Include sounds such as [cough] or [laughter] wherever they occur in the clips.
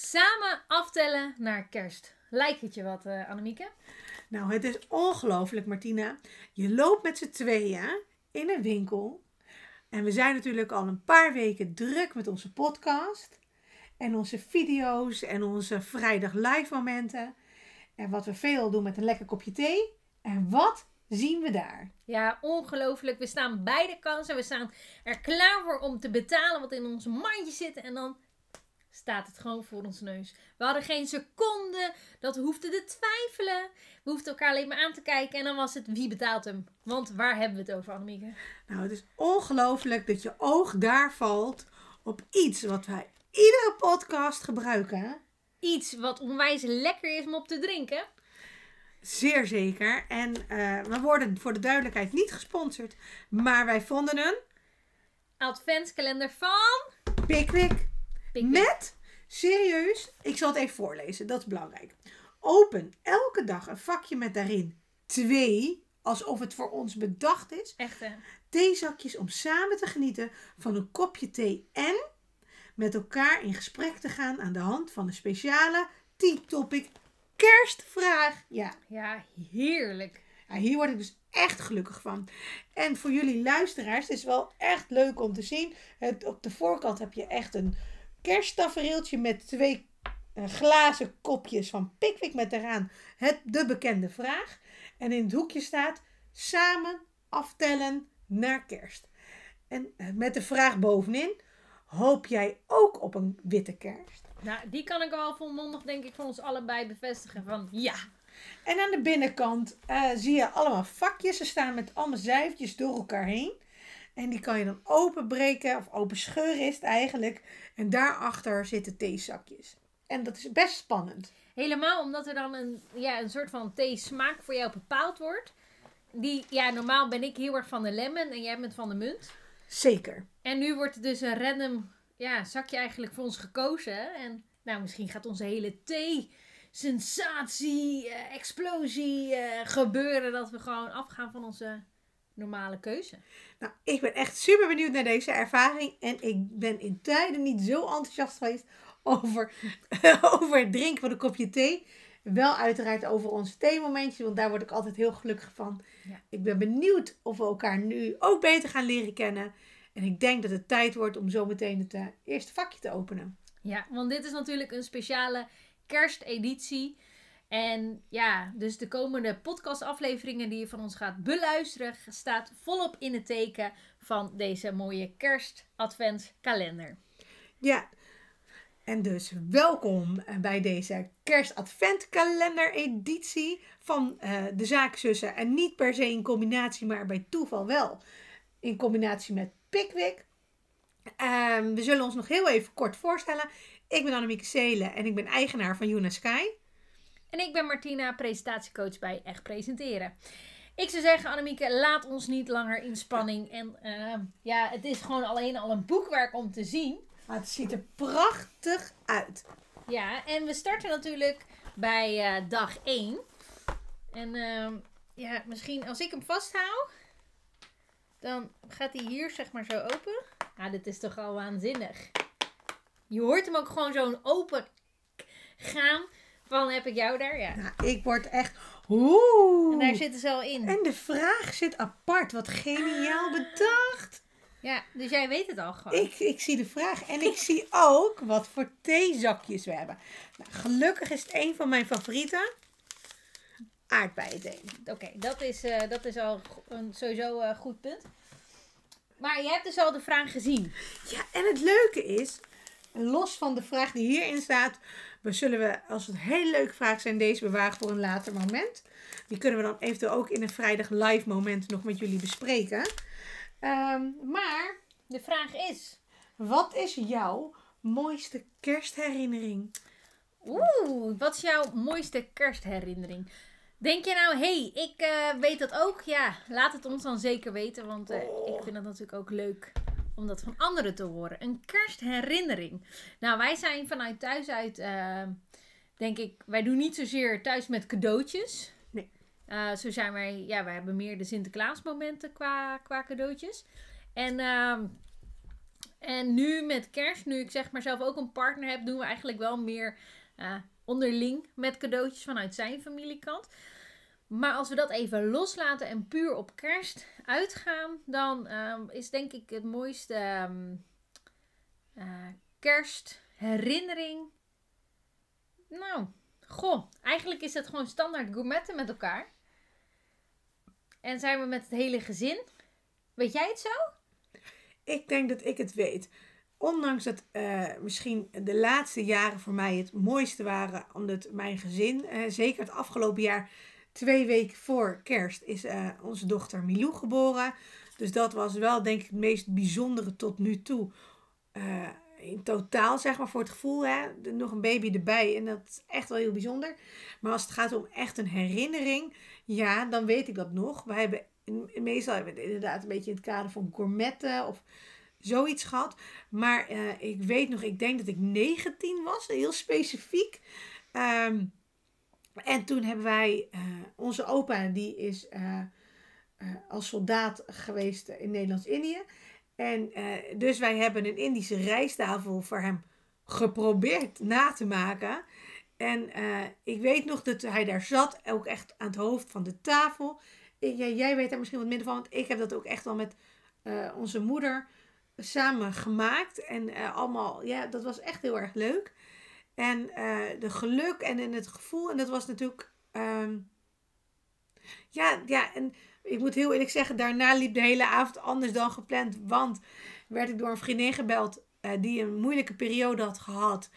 Samen aftellen naar kerst. Lijkt het je wat, uh, Annemieke? Nou, het is ongelooflijk, Martina. Je loopt met z'n tweeën in een winkel. En we zijn natuurlijk al een paar weken druk met onze podcast. En onze video's en onze vrijdag live momenten. En wat we veel doen met een lekker kopje thee. En wat zien we daar? Ja, ongelooflijk. We staan bij de kansen. We staan er klaar voor om te betalen wat in ons mandje zit. En dan staat het gewoon voor ons neus. We hadden geen seconde dat we hoefden te twijfelen. We hoefden elkaar alleen maar aan te kijken en dan was het wie betaalt hem. Want waar hebben we het over, Annemieke? Nou, het is ongelooflijk dat je oog daar valt op iets wat wij iedere podcast gebruiken. Iets wat onwijs lekker is om op te drinken. Zeer zeker. En uh, we worden voor de duidelijkheid niet gesponsord. Maar wij vonden een... Adventskalender van... Pickwick. Met, serieus, ik zal het even voorlezen, dat is belangrijk. Open elke dag een vakje met daarin twee, alsof het voor ons bedacht is. Echt hè? Theezakjes om samen te genieten van een kopje thee en met elkaar in gesprek te gaan aan de hand van een speciale T-topic kerstvraag. Ja. Ja, heerlijk. Ja, hier word ik dus echt gelukkig van. En voor jullie luisteraars, het is wel echt leuk om te zien. Het, op de voorkant heb je echt een kersttafereeltje met twee uh, glazen kopjes van Pickwick met eraan het, de bekende vraag. En in het hoekje staat samen aftellen naar kerst. En uh, met de vraag bovenin, hoop jij ook op een witte kerst? Nou, die kan ik wel volmondig denk ik van ons allebei bevestigen van ja. En aan de binnenkant uh, zie je allemaal vakjes. Ze staan met allemaal zijfjes door elkaar heen. En die kan je dan openbreken, of open scheuren is het eigenlijk. En daarachter zitten theezakjes. En dat is best spannend. Helemaal omdat er dan een, ja, een soort van theesmaak voor jou bepaald wordt. Die, ja, normaal ben ik heel erg van de lemon en jij bent van de munt. Zeker. En nu wordt er dus een random ja, zakje eigenlijk voor ons gekozen. En nou, misschien gaat onze hele thee sensatie, uh, explosie uh, gebeuren. Dat we gewoon afgaan van onze normale keuze. Nou, ik ben echt super benieuwd naar deze ervaring. En ik ben in tijden niet zo enthousiast geweest over, [laughs] over het drinken van een kopje thee. Wel uiteraard over onze theemomentjes, want daar word ik altijd heel gelukkig van. Ja. Ik ben benieuwd of we elkaar nu ook beter gaan leren kennen. En ik denk dat het tijd wordt om zo meteen het uh, eerste vakje te openen. Ja, want dit is natuurlijk een speciale kersteditie. En ja, dus de komende podcastafleveringen die je van ons gaat beluisteren, staat volop in het teken van deze mooie kerst-adventskalender. Ja, en dus welkom bij deze kerst-adventkalender editie van uh, de Zaakzussen. En niet per se in combinatie, maar bij toeval wel in combinatie met Pickwick. Um, we zullen ons nog heel even kort voorstellen. Ik ben Annemieke Seelen en ik ben eigenaar van Yuna Sky. En ik ben Martina, presentatiecoach bij Echt Presenteren. Ik zou zeggen, Annemieke, laat ons niet langer in spanning. En uh, ja, het is gewoon alleen al een boekwerk om te zien. Maar het ziet er prachtig uit. Ja, en we starten natuurlijk bij uh, dag 1. En uh, ja, misschien als ik hem vasthoud, dan gaat hij hier zeg maar zo open. Ah, dit is toch al waanzinnig. Je hoort hem ook gewoon zo'n open gaan. Van heb ik jou daar? Ja. Nou, ik word echt. Oeh. En daar zitten ze al in. En de vraag zit apart. Wat geniaal ah. bedacht. Ja, dus jij weet het al gewoon. Ik, ik zie de vraag. En ik zie ook wat voor theezakjes we hebben. Nou, gelukkig is het een van mijn favorieten. Aardbeienthee. Oké, dat, is, uh, dat is al een sowieso een uh, goed punt. Maar je hebt dus al de vraag gezien. Ja, en het leuke is, los van de vraag die hierin staat, we zullen we, als het een hele leuke vragen zijn, deze bewaren voor een later moment. Die kunnen we dan eventueel ook in een vrijdag live moment nog met jullie bespreken. Um, maar de vraag is: wat is jouw mooiste kerstherinnering? Oeh, wat is jouw mooiste kerstherinnering? Denk je nou, hé, hey, ik uh, weet dat ook? Ja, laat het ons dan zeker weten, want uh, oh. ik vind het natuurlijk ook leuk om dat van anderen te horen. Een kerstherinnering. Nou, wij zijn vanuit thuis uit, uh, denk ik, wij doen niet zozeer thuis met cadeautjes. Nee. Uh, zo zijn wij, ja, wij hebben meer de Sinterklaasmomenten qua, qua cadeautjes. En uh, En nu met kerst, nu ik zeg maar zelf ook een partner heb, doen we eigenlijk wel meer eh, onderling met cadeautjes vanuit zijn familiekant. Maar als we dat even loslaten en puur op kerst uitgaan, dan ehm, is denk ik het mooiste ehm, eh, kerstherinnering. Nou, goh, eigenlijk is het gewoon standaard gourmetten met elkaar. En zijn we met het hele gezin. Weet jij het zo? Ik denk dat ik het weet. Ondanks dat eh, misschien de laatste jaren voor mij het mooiste waren, omdat mijn gezin, eh, zeker het afgelopen jaar, twee weken voor kerst, is eh, onze dochter Milou geboren. Dus dat was wel, denk ik, het meest bijzondere tot nu toe. Eh, in totaal, zeg maar, voor het gevoel, hè, nog een baby erbij. En dat is echt wel heel bijzonder. Maar als het gaat om echt een herinnering, ja, dan weet ik dat nog. We hebben meestal hebben we het inderdaad een beetje in het kader van gourmetten of zoiets gehad. Maar eh, ik weet nog, ik denk dat ik 19 was, heel specifiek. Ehm, en toen hebben wij, uh, onze opa, die is uh, als soldaat geweest in Nederlands-Indië. En dus wij hebben een Indische rijsttafel voor hem geprobeerd na te maken. En ik weet nog dat hij daar zat, ook echt aan het hoofd van de tafel. Jij, jij weet daar misschien wat minder van, want ik heb dat ook echt wel met onze moeder samen gemaakt. En allemaal, ja, dat was echt heel erg leuk. En uh, de geluk en in het gevoel. En dat was natuurlijk. Um, ja, ja, en ik moet heel eerlijk zeggen, daarna liep de hele avond anders dan gepland. Want werd ik door een vriendin gebeld uh, die een moeilijke periode had gehad.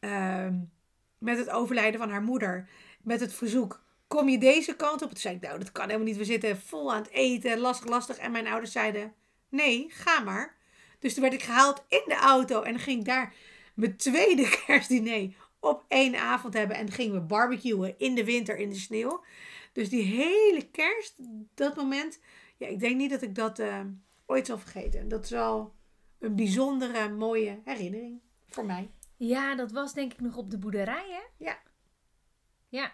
Uh, met het overlijden van haar moeder. Met het verzoek: kom je deze kant op? Toen zei ik: Nou, dat kan helemaal niet. We zitten vol aan het eten, lastig, lastig. En mijn ouders zeiden: Nee, ga maar. Dus toen werd ik gehaald in de auto en ging daar mijn tweede [laughs] kerstdiner op één avond hebben. En gingen we barbecuen in de winter in de sneeuw. Dus die hele kerst, dat moment. Ja, ik denk niet dat ik dat uh, ooit zal vergeten. Dat is wel een bijzondere, mooie herinnering voor mij. Ja, dat was denk ik nog op de boerderij, hè? Ja. Ja.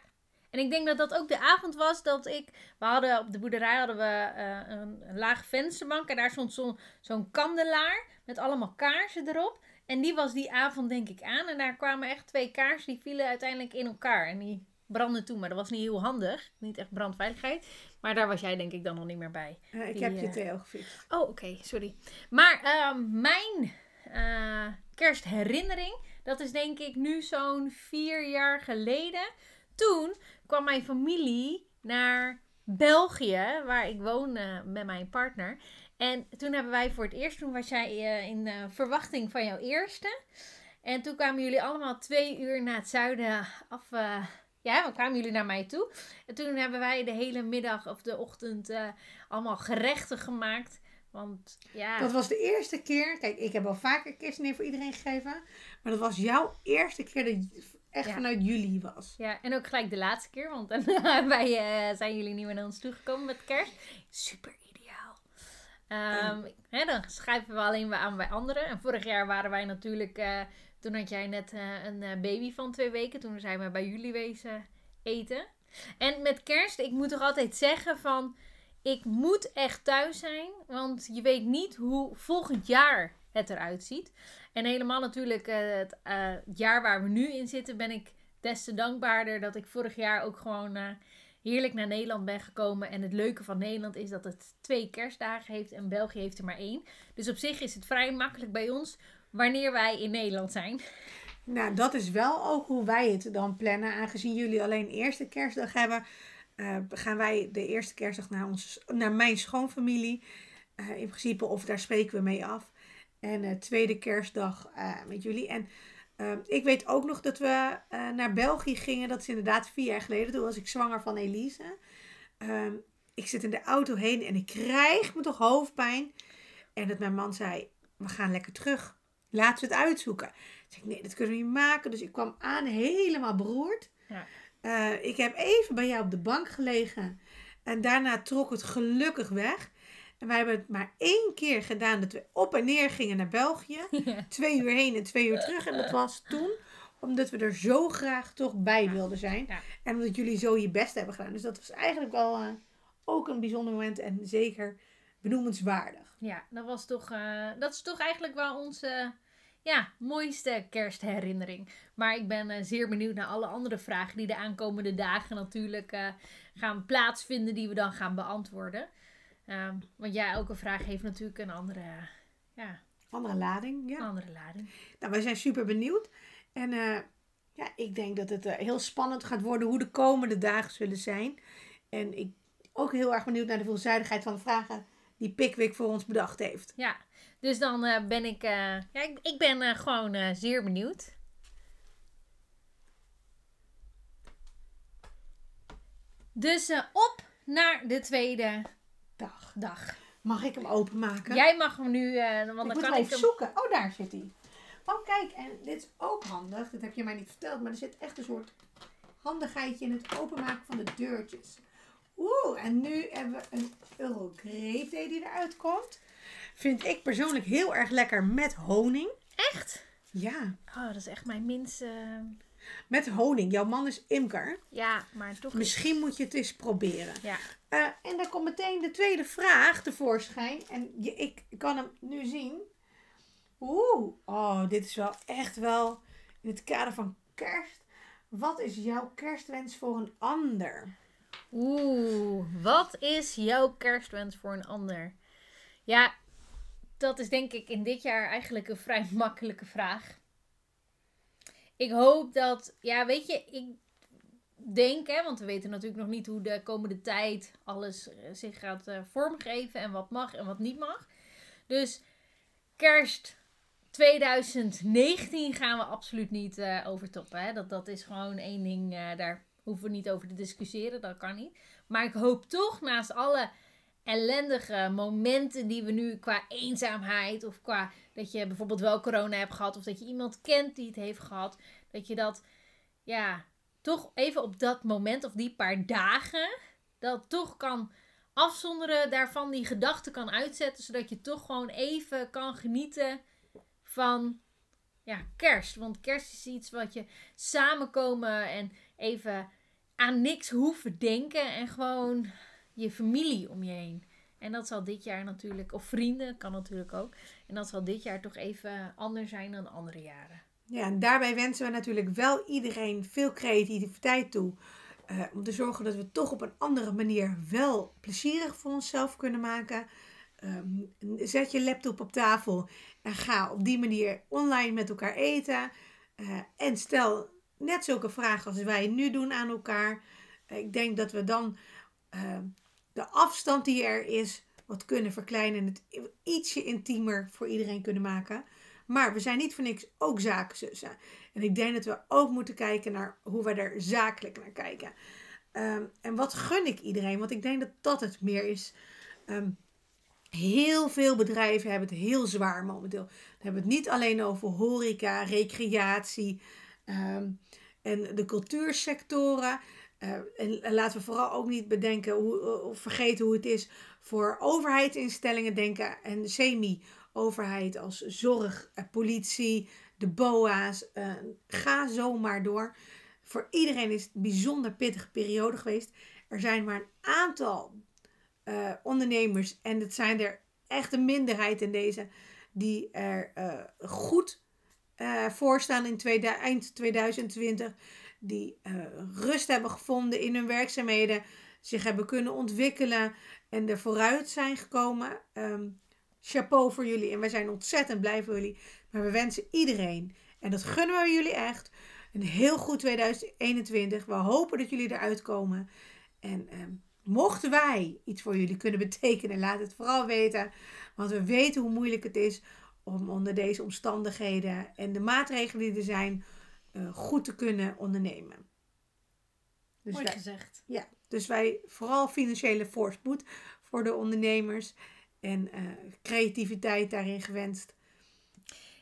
En ik denk dat dat ook de avond was dat ik... We hadden op de boerderij hadden we uh, een, een lage vensterbank. En daar stond zo'n zo'n kandelaar met allemaal kaarsen erop. En die was die avond denk ik aan. En daar kwamen echt twee kaarsen die vielen uiteindelijk in elkaar. En die brandden toen, maar dat was niet heel handig. Niet echt brandveiligheid. Maar daar was jij denk ik dan nog niet meer bij. Uh, ik die, heb je uh... twee al gefixt. Oh, oké, okay, sorry. Maar uh, mijn eh, kerstherinnering, dat is denk ik nu zo'n vier jaar geleden. Toen kwam mijn familie naar België, waar ik woon met mijn partner. En toen hebben wij voor het eerst, toen was jij uh, in uh, verwachting van jouw eerste. En toen kwamen jullie allemaal twee uur naar het zuiden af. Uh, ja, dan kwamen jullie naar mij toe. En toen hebben wij de hele middag of de ochtend allemaal gerechten gemaakt. Want ja. Dat was de eerste keer. Kijk, ik heb al vaker kerstdiner voor iedereen gegeven. Maar dat was jouw eerste keer dat echt ja. vanuit jullie was. Ja, en ook gelijk de laatste keer. Want dan [laughs] wij, zijn jullie niet meer naar ons toegekomen met kerst. Super Um, hè, dan schrijven we alleen maar aan bij anderen. En vorig jaar waren wij natuurlijk, uh, toen had jij net uh, een uh, baby van twee weken. Toen zijn we bij jullie wezen eten. En met kerst, ik moet toch altijd zeggen van, ik moet echt thuis zijn. Want je weet niet hoe volgend jaar het eruit ziet. En helemaal natuurlijk het jaar waar we nu in zitten, ben ik des te dankbaarder dat ik vorig jaar ook gewoon heerlijk naar Nederland ben gekomen. En het leuke van Nederland is dat het twee kerstdagen heeft en België heeft er maar één. Dus op zich is het vrij makkelijk bij ons wanneer wij in Nederland zijn. Nou, dat is wel ook hoe wij het dan plannen. Aangezien jullie alleen eerste kerstdag hebben, uh, gaan wij de eerste kerstdag naar, ons, naar mijn schoonfamilie. Uh, in principe, of daar spreken we mee af. En uh, tweede kerstdag met jullie. En Uh, ik weet ook nog dat we uh, naar België gingen. Dat is inderdaad vier jaar geleden. Toen was ik zwanger van Elise. Uh, ik zit in de auto heen en ik krijg me toch hoofdpijn. En dat mijn man zei, we gaan lekker terug. Laten we het uitzoeken. Ik zei, nee, dat kunnen we niet maken. Dus ik kwam aan helemaal beroerd. Ja. Eh, ik heb even bij jou op de bank gelegen. En daarna trok het gelukkig weg. En wij hebben het maar één keer gedaan dat we op en neer gingen naar België. [laughs] Ja. Twee uur heen en twee uur terug. En dat was toen omdat we er zo graag toch bij wilden zijn. Ja. En omdat jullie zo je best hebben gedaan. Dus dat was eigenlijk wel uh, ook een bijzonder moment. En zeker benoemenswaardig. Ja, dat, was toch, eh, dat is toch eigenlijk wel onze ja, mooiste kerstherinnering. Maar ik ben eh, zeer benieuwd naar alle andere vragen die de aankomende dagen natuurlijk eh, gaan plaatsvinden, die we dan gaan beantwoorden. Ehm, want ja, elke vraag heeft natuurlijk een andere, ja, Andere lading, ja. andere lading. Nou, wij zijn super benieuwd. En eh, ja, ik denk dat het eh, heel spannend gaat worden hoe de komende dagen zullen zijn. En ik ook heel erg benieuwd naar de veelzijdigheid van de vragen die Pickwick voor ons bedacht heeft. Ja, dus dan eh, ben ik, ja, ik, ik ben gewoon zeer benieuwd. Dus op naar de tweede Dag. dag. Mag ik hem openmaken? Jij mag hem nu, eh, want ik dan moet kan hem ik even hem... zoeken. Oh, daar zit hij. Oh, kijk. En dit is ook handig. Dit heb je mij niet verteld. Maar er zit echt een soort handigheidje in het openmaken van de deurtjes. Oeh, en nu hebben we een Euro Grape Day die eruit komt. Vind ik persoonlijk heel erg lekker met honing. Echt? Ja, Oh, dat is echt mijn minste... met honing. Jouw man is imker. Ja, maar toch... Misschien moet je het eens proberen. Ja. Eh, en dan komt meteen de tweede vraag tevoorschijn. En je, ik kan hem nu zien. Oeh, oh, dit is wel echt wel in het kader van kerst. Wat is jouw kerstwens voor een ander? Oeh, wat is jouw kerstwens voor een ander? Ja, dat is denk ik in dit jaar eigenlijk een vrij [laughs] makkelijke vraag. Ik hoop dat, ja, weet je, ik denk, hè, want we weten natuurlijk nog niet hoe de komende tijd alles eh, zich gaat eh, vormgeven en wat mag en wat niet mag. Dus kerst 2019 gaan we absoluut niet eh, overtoppen. Hè? Dat, dat is gewoon één ding, daar hoeven we niet over te discussiëren, dat kan niet. Maar ik hoop toch, naast alle ellendige momenten die we nu qua eenzaamheid of qua dat je bijvoorbeeld wel corona hebt gehad of dat je iemand kent die het heeft gehad, dat je dat ja, toch even op dat moment of die paar dagen dat toch kan afzonderen, daarvan die gedachten kan uitzetten, zodat je toch gewoon even kan genieten van ja, kerst. Want kerst is iets wat je samenkomen en even aan niks hoeven denken en gewoon je familie om je heen. En dat zal dit jaar natuurlijk, of vrienden, kan natuurlijk ook. En dat zal dit jaar toch even anders zijn dan andere jaren. Ja, en daarbij wensen we natuurlijk wel iedereen veel creativiteit toe. eh, om te zorgen dat we toch op een andere manier wel plezierig voor onszelf kunnen maken. Ehm, zet je laptop op tafel en ga op die manier online met elkaar eten. Eh, en stel net zulke vragen als wij nu doen aan elkaar. Ik denk dat we dan eh, de afstand die er is wat kunnen verkleinen en het ietsje intiemer voor iedereen kunnen maken. Maar we zijn niet voor niks ook zakenzussen. En ik denk dat we ook moeten kijken naar hoe we er zakelijk naar kijken. Ehm, en wat gun ik iedereen? Want ik denk dat dat het meer is. Ehm, heel veel bedrijven hebben het heel zwaar momenteel. Dan hebben we het niet alleen over horeca, recreatie ehm, en de cultuursectoren. Eh, en, en laten we vooral ook niet bedenken hoe, of vergeten hoe het is voor overheidsinstellingen denken en semi-overheid als zorg, eh, politie, de BOA's. eh, ga zo maar door. Voor iedereen is het een bijzonder pittige periode geweest. Er zijn maar een aantal eh, ondernemers, en het zijn er echt een minderheid in deze, die er eh, goed eh, voor staan in eind 2020. Die eh, rust hebben gevonden in hun werkzaamheden, zich hebben kunnen ontwikkelen en er vooruit zijn gekomen. Ehm, chapeau voor jullie en wij zijn ontzettend blij voor jullie. Maar we wensen iedereen, en dat gunnen we jullie echt, een heel goed 2021. We hopen dat jullie eruit komen. En ehm, mochten wij iets voor jullie kunnen betekenen, laat het vooral weten. Want we weten hoe moeilijk het is om onder deze omstandigheden en de maatregelen die er zijn, eh, goed te kunnen ondernemen. Dus Mooi wij, gezegd. ja, dus wij vooral financiële voorspoed voor de ondernemers en eh, creativiteit daarin gewenst.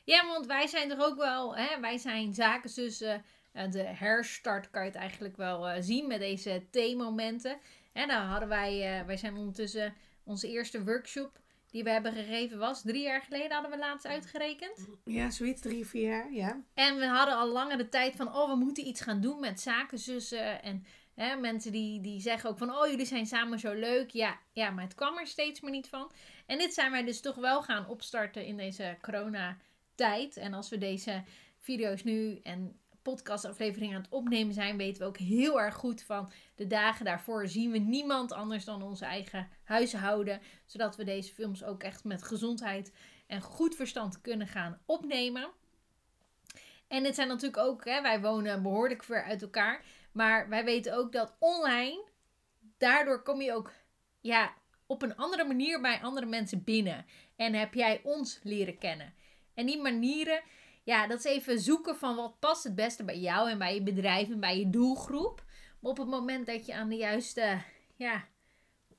Ja, want wij zijn er ook wel, hè, wij zijn zakenzussen. Eh, de herstart kan je het eigenlijk wel zien met deze theemomenten. En dan hadden wij, wij zijn ondertussen onze eerste workshop die we hebben gegeven was drie jaar geleden hadden we laatst uitgerekend. Ja, zoiets, drie, vier jaar, ja. En we hadden al langer de tijd van, oh, we moeten iets gaan doen met zakenzussen. En Hè, mensen die, die zeggen ook van, oh jullie zijn samen zo leuk. Ja, ja, maar het kwam er steeds maar niet van. En dit zijn wij dus toch wel gaan opstarten in deze coronatijd. En als we deze video's nu en podcastafleveringen aan het opnemen zijn, weten we ook heel erg goed van de dagen daarvoor zien we niemand anders dan onze eigen huishouden. Zodat we deze films ook echt met gezondheid en goed verstand kunnen gaan opnemen. En dit zijn natuurlijk ook, hè, wij wonen behoorlijk ver uit elkaar. Maar wij weten ook dat online, daardoor kom je ook ja, op een andere manier bij andere mensen binnen. En heb jij ons leren kennen. En die manieren, ja, dat is even zoeken van wat past het beste bij jou en bij je bedrijf en bij je doelgroep. Maar op het moment dat je aan de juiste ja,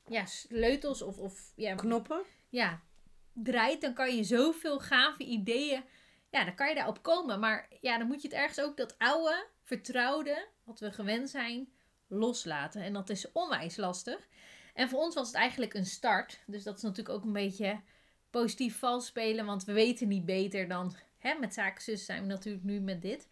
ja, sleutels of, of ja, Knoppen. ja, draait, dan kan je zoveel gave ideeën, ja, dan kan je daarop komen. Maar ja, dan moet je het ergens ook dat oude, vertrouwde, wat we gewend zijn, loslaten. En dat is onwijs lastig. En voor ons was het eigenlijk een start. Dus dat is natuurlijk ook een beetje positief vals spelen, want we weten niet beter dan hè, met zakenzus zijn we natuurlijk nu met dit.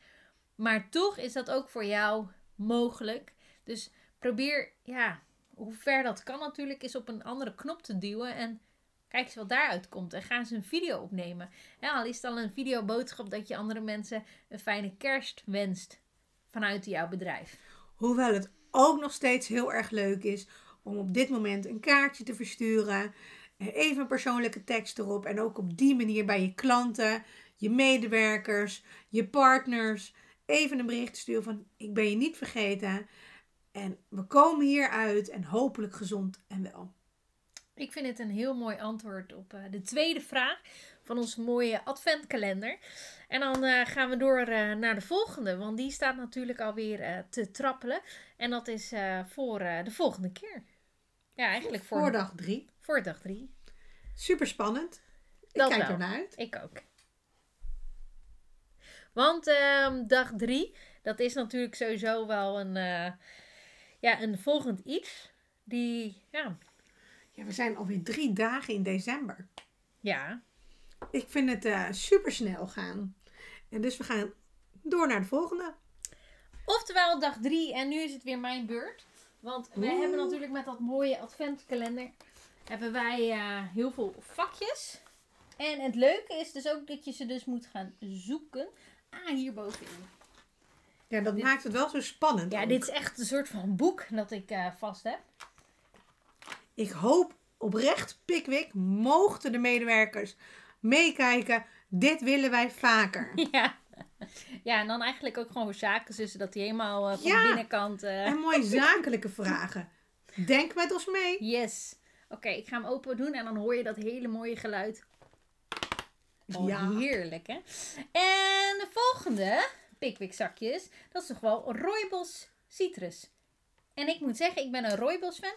Maar toch is dat ook voor jou mogelijk. Dus probeer, ja, hoe ver dat kan natuurlijk, is op een andere knop te duwen en kijk eens wat daaruit komt. En ga eens een video opnemen. Ja, al is het al een videoboodschap dat je andere mensen een fijne kerst wenst vanuit jouw bedrijf. Hoewel het ook nog steeds heel erg leuk is om op dit moment een kaartje te versturen. Even een persoonlijke tekst erop. En ook op die manier bij je klanten, je medewerkers, je partners. Even een bericht sturen van ik ben je niet vergeten. En we komen hieruit en hopelijk gezond en wel. Ik vind het een heel mooi antwoord op eh, de tweede vraag van onze mooie adventkalender. En dan eh, gaan we door eh, naar de volgende, want die staat natuurlijk alweer te trappelen. En dat is voor de volgende keer. Ja, eigenlijk voor, Voor dag drie. voor dag drie. Super spannend. Ik Dat kijk wel. er naar uit. Ik ook. Want ehm, dag drie, dat is natuurlijk sowieso wel een, eh, ja, een volgend iets. Die, ja, Ja, we zijn alweer drie dagen in december. ja, Ik vind het eh super snel gaan. En dus we gaan door naar de volgende. Oftewel dag drie en nu is het weer mijn beurt. Want wij Oeh. hebben natuurlijk met dat mooie adventkalender hebben wij eh, heel veel vakjes. En het leuke is dus ook dat je ze dus moet gaan zoeken. Ah, hier bovenin. Ja, dat Dit- maakt het wel zo spannend. Ja, ook. dit is echt een soort van boek dat ik eh, vast heb. Ik hoop oprecht, Pickwick, mochten de medewerkers meekijken. Dit willen wij vaker. [laughs] Ja. ja, en dan eigenlijk ook gewoon voor zaken, dus dat die helemaal eh, van Ja. de binnenkant... eh, En mooie [laughs] zakelijke vragen. Denk met ons mee. Yes. Oké, ik ga hem open doen en dan hoor je dat hele mooie geluid. Oh, Ja. heerlijk hè. En de volgende Pickwick zakjes, dat is toch wel Rooibos Citrus. En ik moet zeggen, ik ben een Rooibos fan,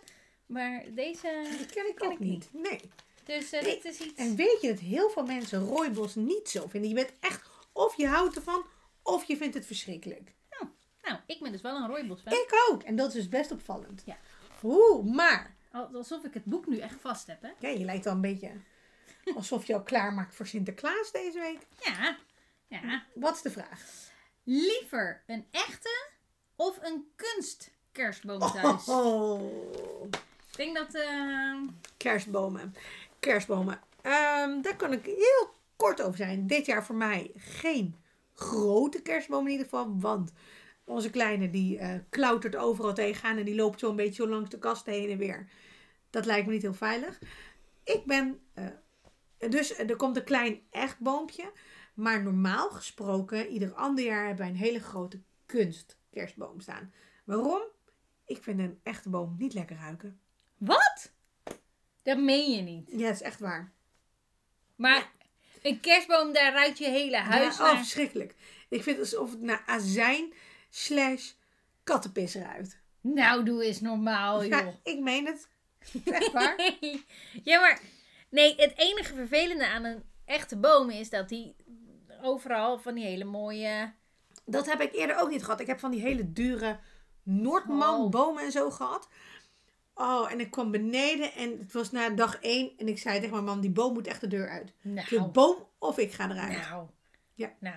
maar deze Die ken ik ken ook ik niet. Nee. Dus eh, Nee, dit is iets... En weet je dat heel veel mensen rooibos niet zo vinden? Je bent echt, of je houdt ervan, of je vindt het verschrikkelijk. Nou, ik ben dus wel een Rooibos fan. Ik ook. En dat is dus best opvallend. Ja. Oeh, maar. Alsof ik het boek nu echt vast heb hè. Ja, je lijkt wel een beetje [laughs] alsof je al klaarmaakt voor Sinterklaas deze week. Ja, ja. Wat is de vraag? Liever een echte of een kunstkerstboom thuis? Oh, Ik denk dat... eh, kerstbomen. Kerstbomen. Ehm, daar kan ik heel kort over zijn. Dit jaar voor mij geen grote kerstboom in ieder geval. Want onze kleine die eh, klautert overal tegenaan. En die loopt zo een beetje zo langs de kasten heen en weer. Dat lijkt me niet heel veilig. Ik ben... eh, dus er komt een klein echt boompje. Maar normaal gesproken, ieder ander jaar hebben wij een hele grote kunstkerstboom staan. Waarom? Ik vind een echte boom niet lekker ruiken. Wat? Dat meen je niet. Ja, dat is echt waar. Maar een kerstboom, daar ruikt je hele huis ja, oh, naar. verschrikkelijk. Ik vind alsof het naar azijn slash kattenpis ruikt. Nou, doe eens normaal, joh. Ja, ik meen het. Echt waar. [laughs] ja, maar... Nee, het enige vervelende aan een echte boom is dat die overal van die hele mooie... Dat heb ik eerder ook niet gehad. Ik heb van die hele dure Noordman Oh. bomen en zo gehad. Oh, en ik kwam beneden en het was na dag één. En ik zei tegen mijn man, die boom moet echt de deur uit. De Nou, boom of ik ga eruit. nou. Ja. Nou.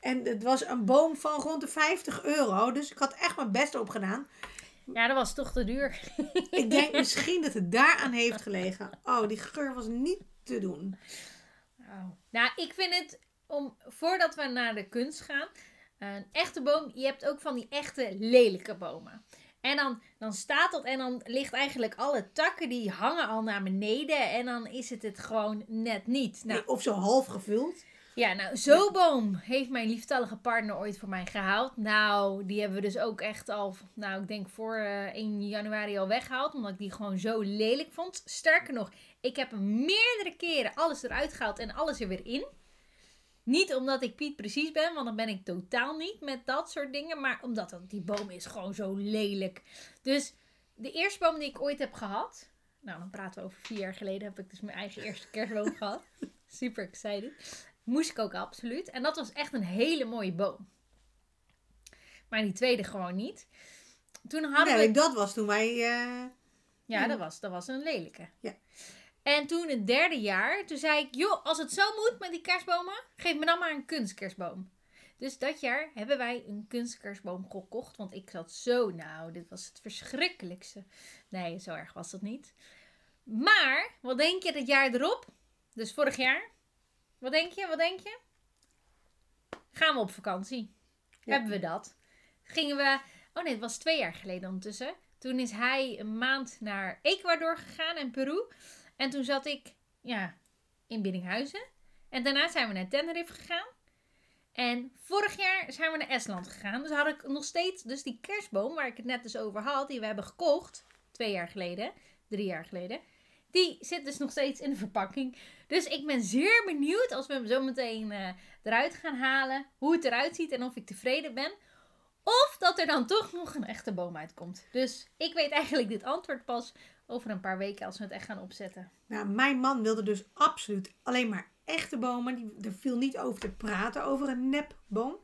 En het was een boom van rond de 50 euro. Dus ik had echt mijn best erop gedaan. Ja, dat was toch te duur. Ik denk [laughs] misschien dat het daaraan heeft gelegen. Oh, die geur was niet te doen. Oh. Nou, ik vind het, om, voordat we naar de kunst gaan, een echte boom, je hebt ook van die echte lelijke bomen. En dan, dan staat dat en dan ligt eigenlijk alle takken die hangen al naar beneden. En dan is het het gewoon net niet. Nou, Nee, of zo half gevuld. Ja, nou, zo'n boom heeft mijn lieftallige partner ooit voor mij gehaald. Nou, die hebben we dus ook echt al, nou, ik denk voor eh, 1 januari al weggehaald. Omdat ik die gewoon zo lelijk vond. Sterker nog, ik heb hem meerdere keren alles eruit gehaald en alles er weer in. Niet omdat ik Piet precies ben, want dan ben ik totaal niet met dat soort dingen. Maar omdat dat, die boom is gewoon zo lelijk. Dus de eerste boom die ik ooit heb gehad. Nou, dan praten we over vier jaar geleden. Heb ik dus mijn eigen eerste kerstboom gehad. [laughs] Super excited. Moest ik ook absoluut. En dat was echt een hele mooie boom. Maar die tweede gewoon niet. Toen hadden Nee, we... dat was toen wij... eh, Ja, dat was, dat was een lelijke. Ja. En toen het derde jaar, toen zei ik, joh, als het zo moet met die kerstbomen, geef me dan maar een kunstkerstboom. Dus dat jaar hebben wij een kunstkerstboom gekocht, want ik zat zo, nou, dit was het verschrikkelijkste. Nee, zo erg was dat niet. Maar, wat denk je het jaar erop? Dus vorig jaar. Wat denk je, wat denk je? Gaan we op vakantie. Ja. Hebben we dat. Gingen we, oh nee, het was twee jaar geleden ondertussen. Toen is hij een maand naar Ecuador gegaan en Peru. En toen zat ik, ja, in Biddinghuizen. En daarna zijn we naar Tenerife gegaan. En vorig jaar zijn we naar Estland gegaan. Dus had ik nog steeds dus die kerstboom waar ik het net dus over had. Die we hebben gekocht. Twee jaar geleden. Drie jaar geleden. Die zit dus nog steeds in de verpakking. Dus ik ben zeer benieuwd als we hem zo meteen eh, eruit gaan halen. Hoe het eruit ziet en of ik tevreden ben. Of dat er dan toch nog een echte boom uitkomt. Dus ik weet eigenlijk dit antwoord pas over een paar weken als we het echt gaan opzetten. Nou, mijn man wilde dus absoluut alleen maar echte bomen. Er viel niet over te praten over een nepboom.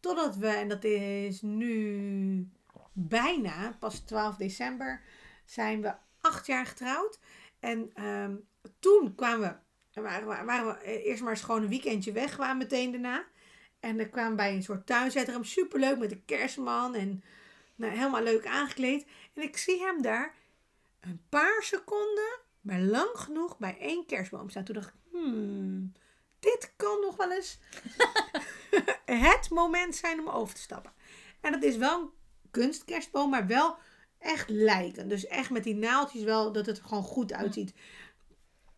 Totdat we, en dat is nu bijna, pas 12 december, zijn we acht jaar getrouwd. En ehm, toen kwamen we, waren we, waren we eerst maar eens gewoon een weekendje weg, kwamen meteen daarna. En dan kwamen bij een soort tuinzetrum, superleuk met de kerstman en nou, helemaal leuk aangekleed. En ik zie hem daar een paar seconden, maar lang genoeg, bij één kerstboom staan. Toen dacht ik, hmm, dit kan nog wel eens [laughs] [laughs] het moment zijn om over te stappen. En dat is wel een kunstkerstboom, maar wel echt lijken. Dus echt met die naaldjes wel, dat het er gewoon goed uitziet.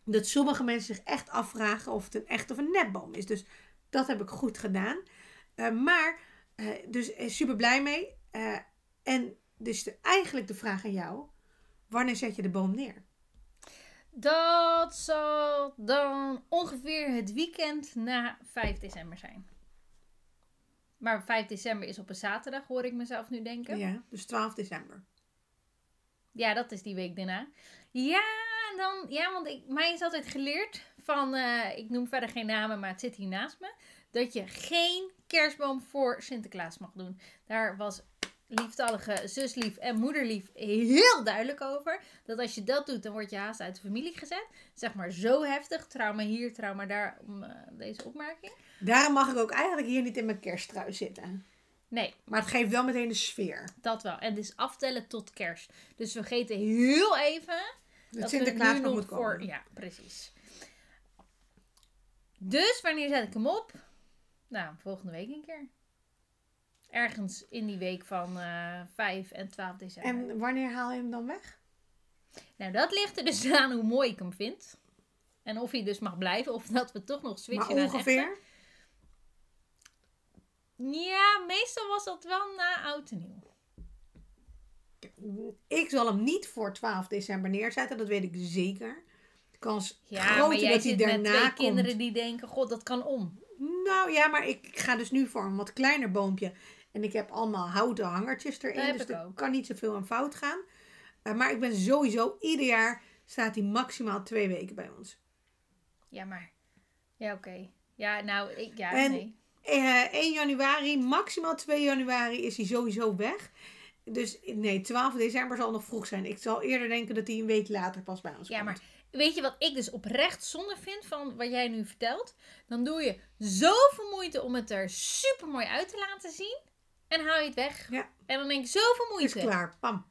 Dat sommige mensen zich echt afvragen of het een echt of een nepboom is. Dus dat heb ik goed gedaan. Eh, maar, eh, dus eh, super blij mee. En dus de, eigenlijk de vraag aan jou. Wanneer zet je de boom neer? Dat zal dan ongeveer het weekend na 5 december zijn. Maar 5 december is op een zaterdag, hoor ik mezelf nu denken. Ja, dus 12 december. Dat is die week daarna. Ja, dan, ja want ik, mij is altijd geleerd van, eh, ik noem verder geen namen, maar het zit hier naast me. Dat je geen kerstboom voor Sinterklaas mag doen. Daar was lieftallige zuslief en moederlief heel duidelijk over. Dat als je dat doet, dan word je haast uit de familie gezet. Zeg maar zo heftig. Trauma hier, trauma daar, om eh, deze opmerking. Daarom mag ik ook eigenlijk hier niet in mijn kersttrui zitten. Nee, Maar het geeft wel meteen de sfeer. dat wel. En het is aftellen tot kerst. Dus we vergeten heel even Dat dat Sinterklaas nog moet komen. voor... Ja, precies. Dus wanneer zet ik hem op? Nou, volgende week een keer. Ergens in die week van eh 5 en 12 december. En wanneer haal je hem dan weg? Nou, dat ligt er dus [laughs] aan hoe mooi ik hem vind. En of hij dus mag blijven. Of dat we toch nog Maar switchen naar een ongeveer? Ja, meestal was dat wel na oud en nieuw. Ik zal hem niet voor 12 december neerzetten, dat weet ik zeker. De kans Ja, groter maar jij dat hij zit met daarna twee komt. kinderen die denken, god, dat kan om. Nou ja, maar ik ga dus nu voor een wat kleiner boompje. En ik heb allemaal houten hangertjes erin. Dat dus er ook. kan niet zoveel aan fout gaan. Eh, maar ik ben sowieso, ieder jaar staat hij maximaal twee weken bij ons. Ja, maar... Ja, oké. Ja, nou, ik... Ja, En- nee. Eh 1 januari, maximaal 2 januari is hij sowieso weg. Dus nee, 12 december zal nog vroeg zijn. Ik zal eerder denken dat hij een week later pas bij ons Ja, komt. maar weet je wat ik dus oprecht zonde vind van wat jij nu vertelt? Dan doe je zoveel moeite om het er super mooi uit te laten zien. En haal je het weg. Ja. En dan denk ik, zoveel is moeite. klaar. Pam.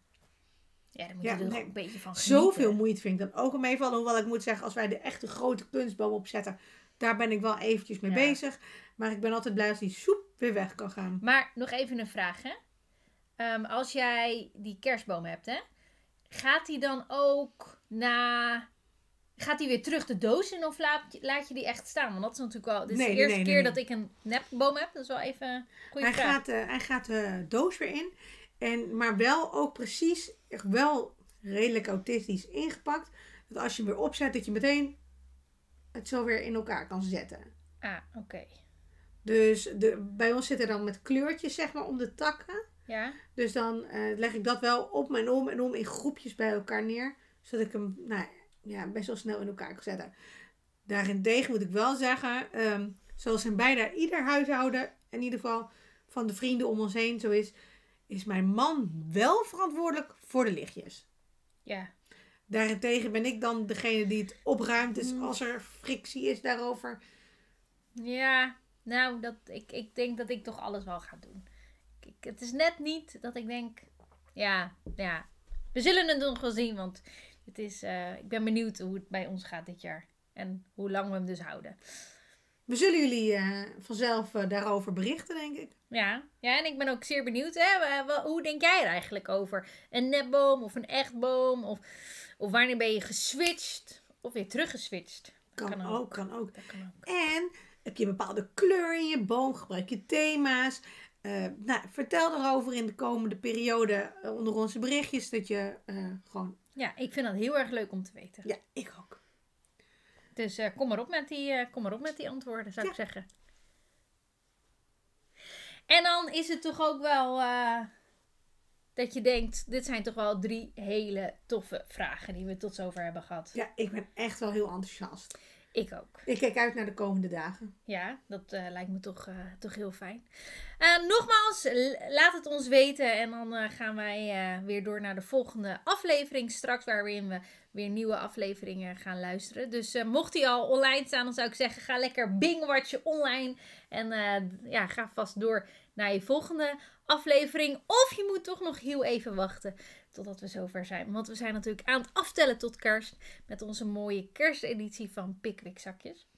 Ja, dan moet Ja, je er nee. een beetje van genieten. Zoveel moeite vind ik dan ook al meevallen. Hoewel ik moet zeggen, als wij de echte grote kunstboom opzetten, daar ben ik wel eventjes mee Ja. bezig. Maar ik ben altijd blij als die soep weer weg kan gaan. Maar nog even een vraag, hè. Ehm, als jij die kerstboom hebt, hè. Gaat die dan ook na... Gaat die weer terug de doos in of laat je, laat je die echt staan? Want dat is natuurlijk wel... Dit is Nee, de nee, eerste nee, keer dat ik een nepboom heb. Dat is wel even een goede Hij vraag. gaat, eh, hij gaat de doos weer in. En, maar wel ook precies, echt wel redelijk autistisch ingepakt. Dat als je hem weer opzet, dat je meteen het zo weer in elkaar kan zetten. Ah, oké. Dus de, bij ons zitten dan met kleurtjes zeg maar om de takken. Ja? Dus dan eh, leg ik dat wel op en om en om in groepjes bij elkaar neer. Zodat ik hem nou, ja, best wel snel in elkaar kan zetten. Daarentegen moet ik wel zeggen, ehm, zoals in bijna ieder huishouden, in ieder geval van de vrienden om ons heen zo is, is mijn man wel verantwoordelijk voor de lichtjes. Ja. Daarentegen ben ik dan degene die het opruimt. Dus Mm. als er frictie is daarover. Ja, nou, dat, ik, ik denk dat ik toch alles wel ga doen. Ik, ik- het is net niet dat ik denk, ja, ja, we zullen het nog wel zien, want het is, eh, ik ben benieuwd hoe het bij ons gaat dit jaar. En hoe lang we hem dus houden. We zullen jullie eh, vanzelf eh, daarover berichten, denk ik. Ja, ja, en ik ben ook zeer benieuwd, hè, hoe denk jij er eigenlijk over? Een nepboom of een echtboom? Of, of wanneer ben je geswitcht? Of weer teruggeswitcht? Kan, kan ook, ook. kan ook. Dat kan ook. En heb je een bepaalde kleur in je boom? Gebruik je thema's? Eh, nou, vertel erover in de komende periode eh, onder onze berichtjes. Dat je eh, gewoon... Ja, ik vind dat heel erg leuk om te weten. Ja, ik ook. Dus kom, maar op met die, kom maar op met die antwoorden, zou ik zeggen. En dan is het toch ook wel dat je denkt, dit zijn toch wel drie hele toffe vragen die we tot zover hebben gehad. Ja, ik ben echt wel heel enthousiast. Ik ook. Ik kijk uit naar de komende dagen. Ja, dat eh, lijkt me toch, eh, toch heel fijn. Eh, nogmaals, laat het ons weten. En dan gaan wij weer door naar de volgende aflevering straks. Waarin we weer nieuwe afleveringen gaan luisteren. Dus mocht die al online staan, dan zou ik zeggen: ga lekker bingwatchen online. En ja, ga vast door naar je volgende aflevering. Of je moet toch nog heel even wachten totdat we zover zijn. Want we zijn natuurlijk aan het aftellen tot kerst. Met onze mooie kersteditie van Pickwick zakjes.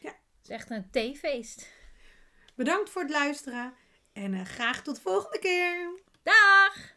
Ja. Het is echt een theefeest. Bedankt voor het luisteren. En eh, graag tot de volgende keer. Dag!